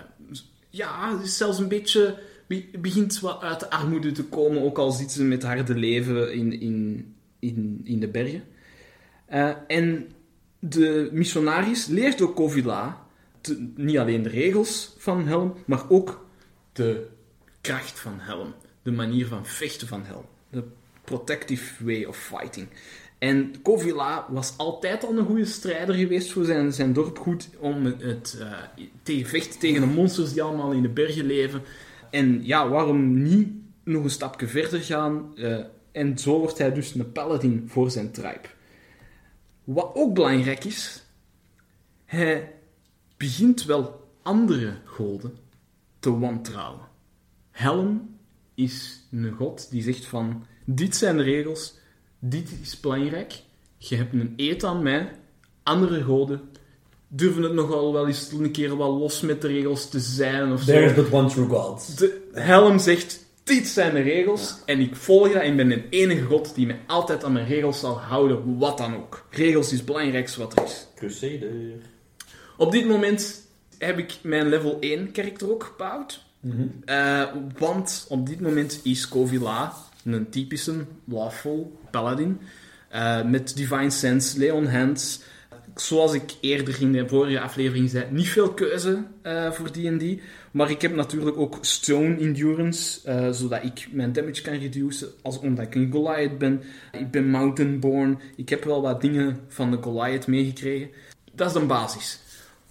ja, is zelfs een beetje, be- begint wat uit de armoede te komen, ook al zitten ze met harde leven in, in, in, in de bergen. Eh, en de missionaris leert ook Kovila te- niet alleen de regels van Helm, maar ook de kracht van Helm. De manier van vechten van Helm. De protective way of fighting. En Kovila was altijd al een goede strijder geweest voor zijn, zijn dorp. Goed om het, het eh, tegen vechten tegen de monsters die allemaal in de bergen leven. En ja, waarom niet nog een stapje verder gaan? eh, en zo wordt hij dus een paladin voor zijn tribe. Wat ook belangrijk is, hij begint wel andere goden te wantrouwen. Helm is een god die zegt van, dit zijn de regels, dit is belangrijk, je hebt een eet aan mij, andere goden durven het nogal wel eens een keer wel los met de regels te zijn of zo. There is but one true God. De helm zegt, dit zijn de regels en ik volg dat en ik ben de enige god die me altijd aan mijn regels zal houden, wat dan ook. Regels is het belangrijkste wat er is. Crusader. Op dit moment heb ik mijn level 1 karakter ook gebouwd. Eh, want op dit moment is Kovila een typische lawful paladin. eh, met Divine Sense, Leon Hands. Zoals ik eerder in de vorige aflevering zei, niet veel keuze eh, voor D&D. Maar ik heb natuurlijk ook Stone Endurance, eh, zodat ik mijn damage kan reduceren, als, omdat ik een Goliath ben. Ik ben Mountainborn. Ik heb wel wat dingen van de Goliath meegekregen. Dat is een basis.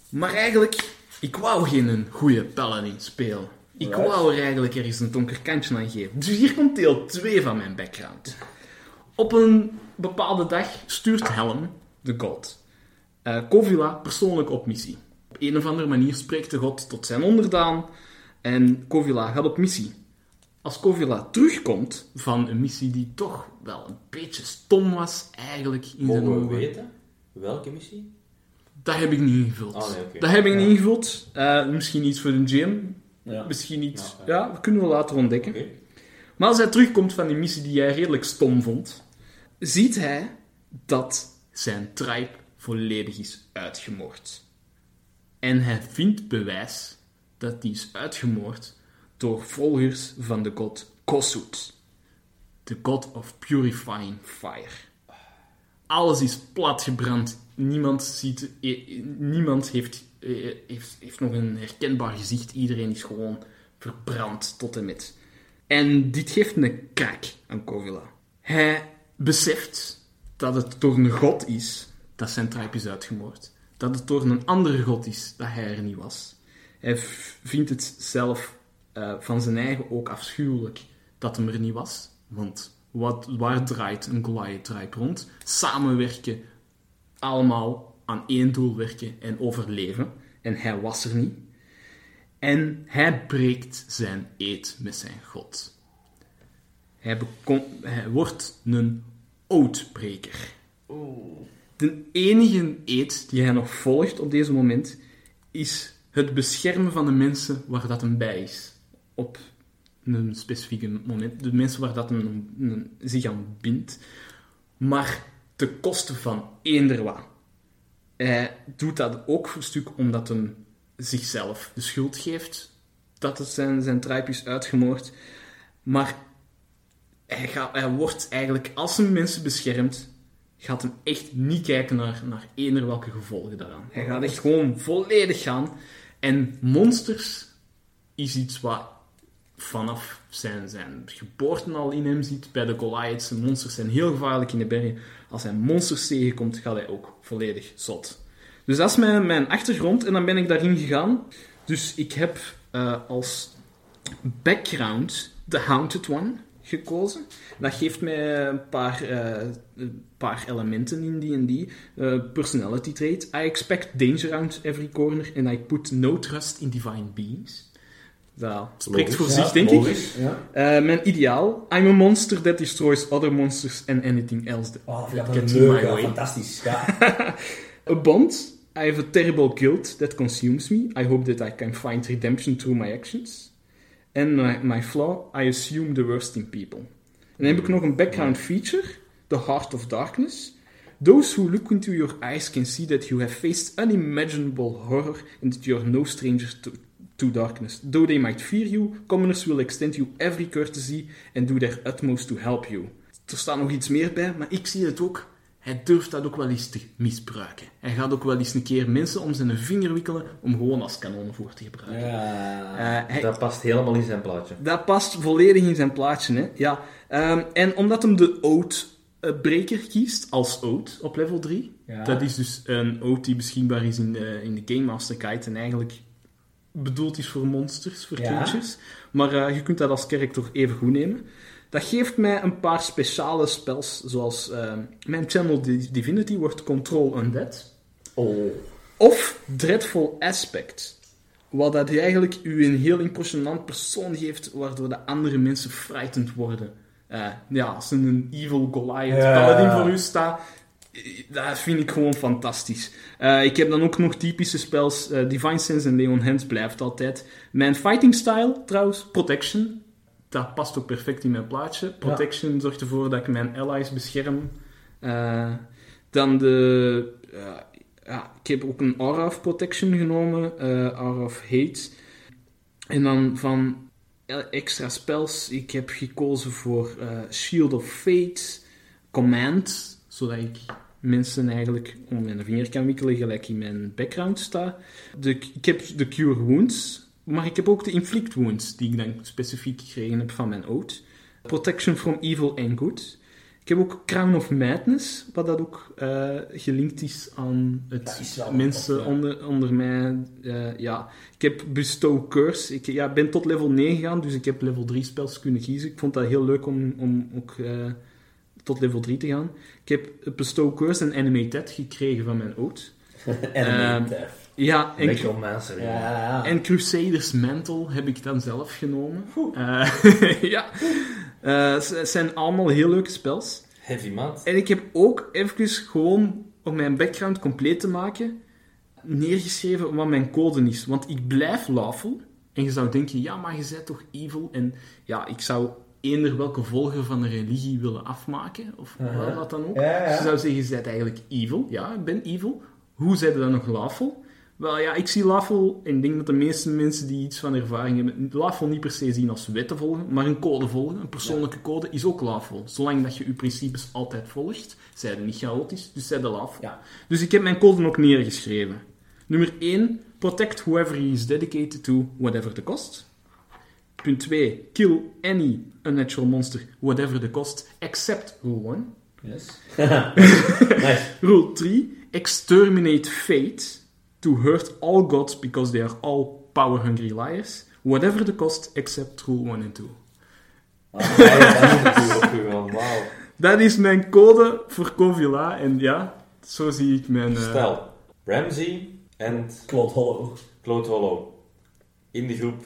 Maar eigenlijk, ik wou geen goede paladin spelen. Ik Right. wou er eigenlijk ergens een donker kantje aan geven. Dus hier komt deel 2 van mijn background. Op een bepaalde dag stuurt Helm, de god, Kovila persoonlijk op missie. Op een of andere manier spreekt de god tot zijn onderdaan en Kovila gaat op missie. Als Kovila terugkomt van een missie die toch wel een beetje stom was, eigenlijk in zijn Mogen we ogen. weten? Welke missie? Dat heb ik niet ingevuld. Ah, nee. Dat heb ik Ja. niet ingevuld. Eh, misschien iets voor de gym. Ja. Misschien iets... Ja, Ja, dat kunnen we later ontdekken. Maar als hij terugkomt van die missie die hij redelijk stom vond, ziet hij dat zijn tribe volledig is uitgemoord. En hij vindt bewijs dat die is uitgemoord door volgers van de god Kossuth. De god of purifying fire. Alles is platgebrand. Niemand, ziet, eh, niemand heeft, eh, heeft, heeft nog een herkenbaar gezicht. Iedereen is gewoon verbrand tot en met. En dit geeft een krak aan Kovila. Hij beseft dat het door een god is dat zijn tribe is uitgemoord. Dat het door een andere god is dat hij er niet was. Hij vindt het zelf eh, van zijn eigen ook afschuwelijk dat hem er niet was. Want wat, waar draait een Goliath-tribe rond? Samenwerken, allemaal aan één doel werken en overleven. En hij was er niet. En hij breekt zijn eed met zijn god. Hij, wordt een ootbreker. De enige eed die hij nog volgt op deze moment is het beschermen van de mensen waar dat hem bij is. Op een specifieke moment. De mensen waar dat hem een- een- zich aan bindt. Maar ten koste van eender wat. Hij doet dat ook voor een stuk omdat hij zichzelf de schuld geeft dat het zijn, zijn tribe is uitgemoord. Maar hij, gaat, hij wordt eigenlijk, als hij mensen beschermt, gaat hem echt niet kijken naar, naar eender welke gevolgen daaraan. Hij gaat echt gewoon volledig gaan. En monsters is iets wat vanaf zijn, zijn geboorte al in hem zit. Bij de Goliaths, monsters zijn heel gevaarlijk in de bergen. Als hij monsters tegenkomt, gaat hij ook volledig zot. Dus dat is mijn, mijn achtergrond en dan ben ik daarin gegaan. Dus ik heb eh, als background The Haunted One. Gekozen. Dat geeft mij een paar, eh, een paar elementen in D&D. Eh, personality trait. I expect danger around every corner and I put no trust in divine beings. Dat spreekt Logisch, voor ja, zich, denk ik. Ja. Eh, mijn ideaal. I'm a monster that destroys other monsters and anything else. that Oh, that dat een in leuk, my ja, way. fantastisch. Ja. A bond. I have a terrible guilt that consumes me. I hope that I can find redemption through my actions. And my, my flaw, I assume the worst in people. En dan heb ik nog een background feature, The Heart of Darkness. Those who look into your eyes can see that you have faced unimaginable horror and that you are no stranger to, to darkness. Though they might fear you, commoners will extend you every courtesy and do their utmost to help you. Er staat nog iets meer bij, maar ik zie het ook. Hij durft dat ook wel eens te misbruiken. Hij gaat ook wel eens een keer mensen om zijn vinger wikkelen om gewoon als kanonenvoer te gebruiken. Ja. Eh, hij- Dat past helemaal in zijn plaatje. dat past volledig in zijn plaatje, hè. Ja. Ehm, en omdat hem de Oath-breker kiest als Oath op level 3. Ja. Dat is dus een Oath die beschikbaar is in de, in de Game Master Guide en eigenlijk bedoeld is voor monsters, voor Ja. creatures. Maar eh, je kunt dat als character even goed nemen. Dat geeft mij een paar speciale spells, zoals ehm, mijn Channel Di- Divinity wordt Control Undead. Oh. Of Dreadful Aspect. Wat dat eigenlijk u een heel impressionant persoon geeft, waardoor de andere mensen frightened worden. Eh, ja, als een evil Goliath paladin voor u staat, eh, dat vind ik gewoon fantastisch. Eh, ik heb dan ook nog typische spells. Divine Sense en Leon Hands blijft altijd. Mijn fighting style, trouwens, Protection. Dat past ook perfect in mijn plaatje. Protection zorgt ervoor dat ik mijn allies bescherm. Eh, dan de... eh, ja, ik heb ook een Aura of Protection genomen. eh Aura of Hate. En dan van extra spells. Ik heb gekozen voor Shield of Fate. Command. Zodat ik mensen eigenlijk om mijn vinger kan wikkelen, gelijk in mijn background. De, ik heb de Cure Wounds. Maar ik heb ook de Inflict Wounds, die ik dan specifiek gekregen heb van mijn Oath. Protection from Evil and Good. Ik heb ook Crown of Madness, wat dat ook eh, gelinkt is aan het mensen ja. onder, onder mij. eh, ja. Ik heb Bestow Curse. Ik ja, ben tot level 9 gegaan, dus ik heb level 3 spels kunnen kiezen. Ik vond dat heel leuk om, om ook eh, tot level 3 te gaan. Ik heb Bestow Curse en Animated gekregen van mijn Oath. Element, Ehm. Ja, en, Necromancer. ja, ja, ja. en Crusaders Mantle heb ik dan zelf genomen. Eh, ja, Eh, het zijn allemaal heel leuke spels. Heavy maat. En ik heb ook even gewoon, om mijn background compleet te maken, neergeschreven wat mijn code is. Want ik blijf lawful. En je zou denken, ja, maar je bent toch evil? En ja, ik zou eender welke volger van de religie willen afmaken. Of Uh-huh. wat dan ook. Ja, ja. Dus je zou zeggen, je bent eigenlijk evil. Ja, ik ben evil. Hoe zijn dan nog lawful? Wel ja, ik zie lawful, en ik denk dat de meeste mensen die iets van ervaring hebben, lawful niet per se zien als wetten volgen, maar een code volgen, een persoonlijke code, is ook lawful. Zolang dat je je principes altijd volgt, zijn er niet chaotisch, dus zijn de lawful. Ja. Dus ik heb mijn code ook neergeschreven. Nummer 1, protect whoever he is dedicated to, whatever the cost. Punt 2, kill any unnatural monster, whatever the cost, except rule 1. Yes. nice. Rule 3, exterminate fate to hurt all gods because they are all power-hungry liars, whatever the cost, except rule 1 and 2. Ah, ja, dat is mijn code voor Covila en ja, zo zie ik mijn... eh, Stel, Ramsey en Claude Hollow. Claude Hollow. In de groep.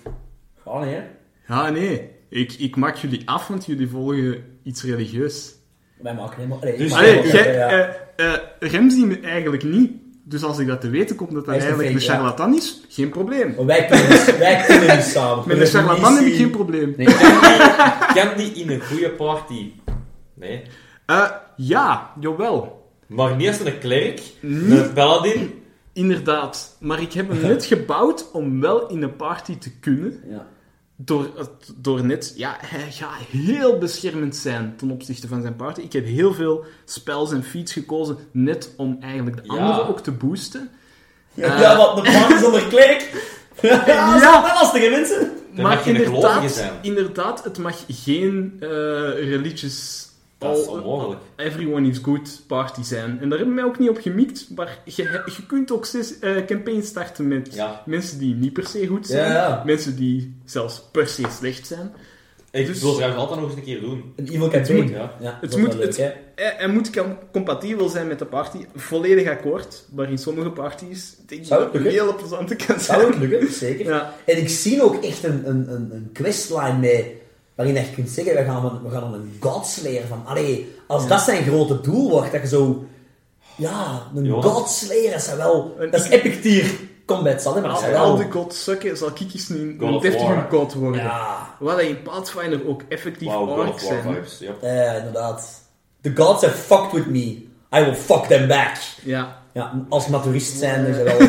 Oh nee, hè? Ja, nee. Ik, ik maak jullie af, want jullie volgen iets religieus. Wij maken helemaal... Nee, Dus- ik maak Allee, jij, ja, eh, eh, Ramsey me eigenlijk niet. Dus als ik dat te weten kom dat dat eigenlijk een ja. charlatan is, geen probleem. Maar wij kunnen, niet- wij kunnen niet samen. Met een charlatan heb ik geen probleem. Nee. Kan die in een goede party? Nee. Eh, ja, jawel. Maar niet als een klerk, een paladin. Inderdaad. Maar ik heb hem net gebouwd om wel in een party te kunnen. Ja. Door, door net... Ja, hij gaat heel beschermend zijn ten opzichte van zijn party. Ik heb heel veel spells en feats gekozen net om eigenlijk de Ja. anderen ook te boosten. Ja, wat de party zonder klerk. Ja, dat is Ja. wel lastig, hè, mensen. Dan gelovige inderdaad, inderdaad, het mag geen eh religious... Dat is onmogelijk. Everyone is good party zijn. En daar hebben we mij ook niet op gemikt. Maar je, je kunt ook zes, eh, campagnes starten met Ja. mensen die niet per se goed zijn. Ja, ja. Mensen die zelfs per se slecht zijn. Ik Dus- wil trouwens altijd nog eens een keer doen. Een evil campaign. Ja. Ja, Het moet- leuk, het-. Hij, hij moet compatibel zijn met de party. Volledig akkoord. Maar in sommige parties denk ik Zou dat het het een hele plezante kan Zou zijn. het lukken, zeker. Ja. En ik zie ook echt een, een, een, een questline mee, waarin je kunt zeggen, we gaan een, we gaan een Godslayer van, allee, als dat zijn grote doel wordt, dat je zo, ja, een Jonas. Godslayer, dat zijn wel, Een- dat is epic tier combat, zal hè, maar dat al de god sukken, zal ik eens een, God deftige god worden. ja, Wat in Pathfinder ook effectief War zijn. vibes. Ja. eh, inderdaad. The gods have fucked with me, I will fuck them back. Ja. Ja, als naturist zijn, is dat wel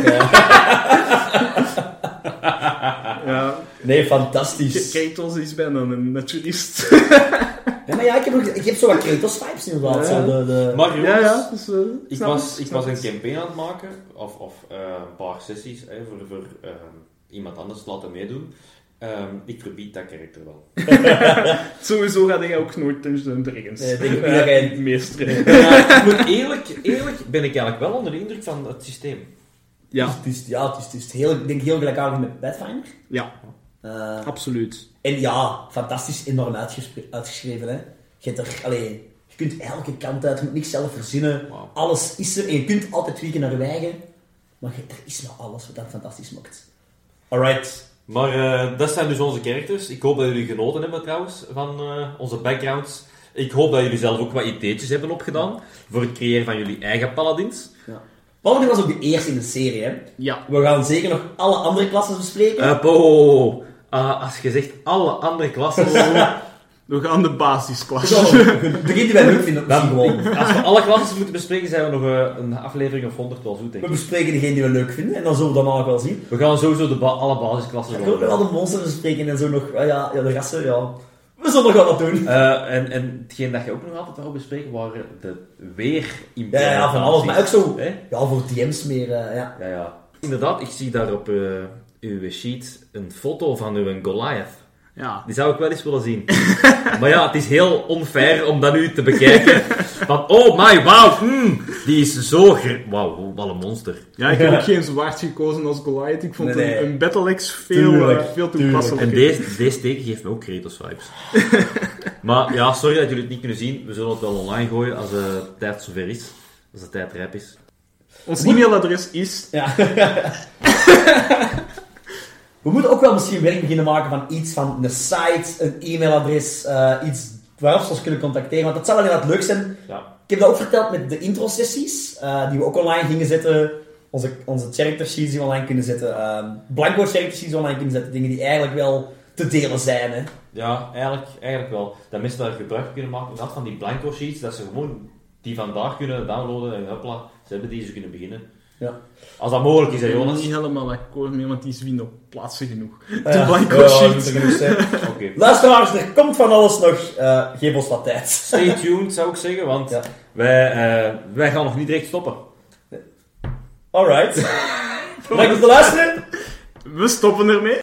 ja. nee, fantastisch. Kratos is bijna een naturist. Ja, maar ja, ik heb, ook, ik heb zo wat Kratos-vibes inderdaad, Ja. zo de, de... Maar jongens, ja, ja. Dus, eh, ik, was, ik was een campaign aan het maken, of, of eh, een paar sessies, hè, voor, voor eh, iemand anders te laten meedoen. Ehm, ik verbied dat karakter wel. Sowieso ga je ook nooit Dungeons and Dragons. Nee, denk ik niet dat jij- ik moet eerlijk, eerlijk ben ik eigenlijk wel onder de indruk van het systeem. Ja, Het is, ja, het is, het is heel, ik denk heel gelijkaardig met Pathfinder. ja, Eh, absoluut. en ja, fantastisch enorm uitgeschreven. Hè. Je, hebt er, allee, je kunt elke kant uit, je moet niks zelf verzinnen. Alles is er en je kunt altijd tweaken naar je eigen. Maar je, er is wel alles wat dat fantastisch maakt. Alright. Maar eh, dat zijn dus onze characters. Ik hoop dat jullie genoten hebben trouwens van eh, onze backgrounds. Ik hoop dat jullie zelf ook wat ideetjes hebben opgedaan voor het creëren van jullie eigen paladins. Paladin was ook de eerste in de serie. Hè. Ja. We gaan zeker nog alle andere klassen bespreken. Uh, Ah, als je zegt alle andere klassen, We gaan de basisklasse. Zo, de die wij leuk vinden, dan, gewoon. als we alle klassen moeten bespreken, zijn we nog eh, een aflevering of 100 wel zoet, denk We ik. bespreken degene die we leuk vinden en dan zullen we daarna nog wel zien. We gaan sowieso de ba- alle basisklassen Ik wel wil wel doen. de monsters bespreken en zo nog. ah ja, ja, de rassen, ja. We zullen nog wel wat doen. Eh, en, en hetgeen dat je ook nog altijd wou bespreken, waren de weer Ja, ja, van alles. Maar ook zo, Hè? ja, voor DM's meer, eh, ja. Ja, ja. Inderdaad, ik zie daar op eh, uw sheet een foto van uw Goliath. Ja. Die zou ik wel eens willen zien. maar ja, het is heel onfair om dat nu te bekijken. Van, oh my, wauw, mm, die is zo... Wauw, wat een monster. ja, ik heb ook geen zwart gekozen als Goliath. Ik vond Nee, nee. een, een Battleaxe veel, Tuurlijk, eh, veel toepasselijker. En deze, deze teken geeft me ook Kratos vibes. maar ja, sorry dat jullie het niet kunnen zien. We zullen het wel online gooien als eh, de tijd zover is. Als de tijd rijp is. Ons e-mailadres is... ja. We moeten ook wel misschien werk beginnen maken van iets van een site, een e-mailadres, eh, iets waarop ze ons kunnen contacteren. Want dat zou wel inderdaad leuk zijn. Ja. Ik heb dat ook verteld met de intro-sessies, eh, die we ook online gingen zetten. Onze, onze character sheets die we online kunnen zetten. ehm, blanco character sheets online kunnen zetten. Dingen die eigenlijk wel te delen zijn. Hè. Ja, eigenlijk, eigenlijk wel. Dat mensen daar gebruik kunnen maken inderdaad van die blanco sheets, dat ze gewoon die vandaag kunnen downloaden en hopla, ze hebben die, ze kunnen beginnen. Ja. Als dat mogelijk is, hè Ik ben Jonas. niet helemaal akkoord mee, want die is op plaatsen genoeg. Eh, De blanco ja, er genoeg zijn. Oké. Luisteraars, er komt van alles nog. Eh, geef ons wat tijd. Stay tuned, zou ik zeggen, want Ja. wij, eh, wij gaan nog niet direct stoppen. Alright. Bedankt voor het luisteren. We stoppen ermee.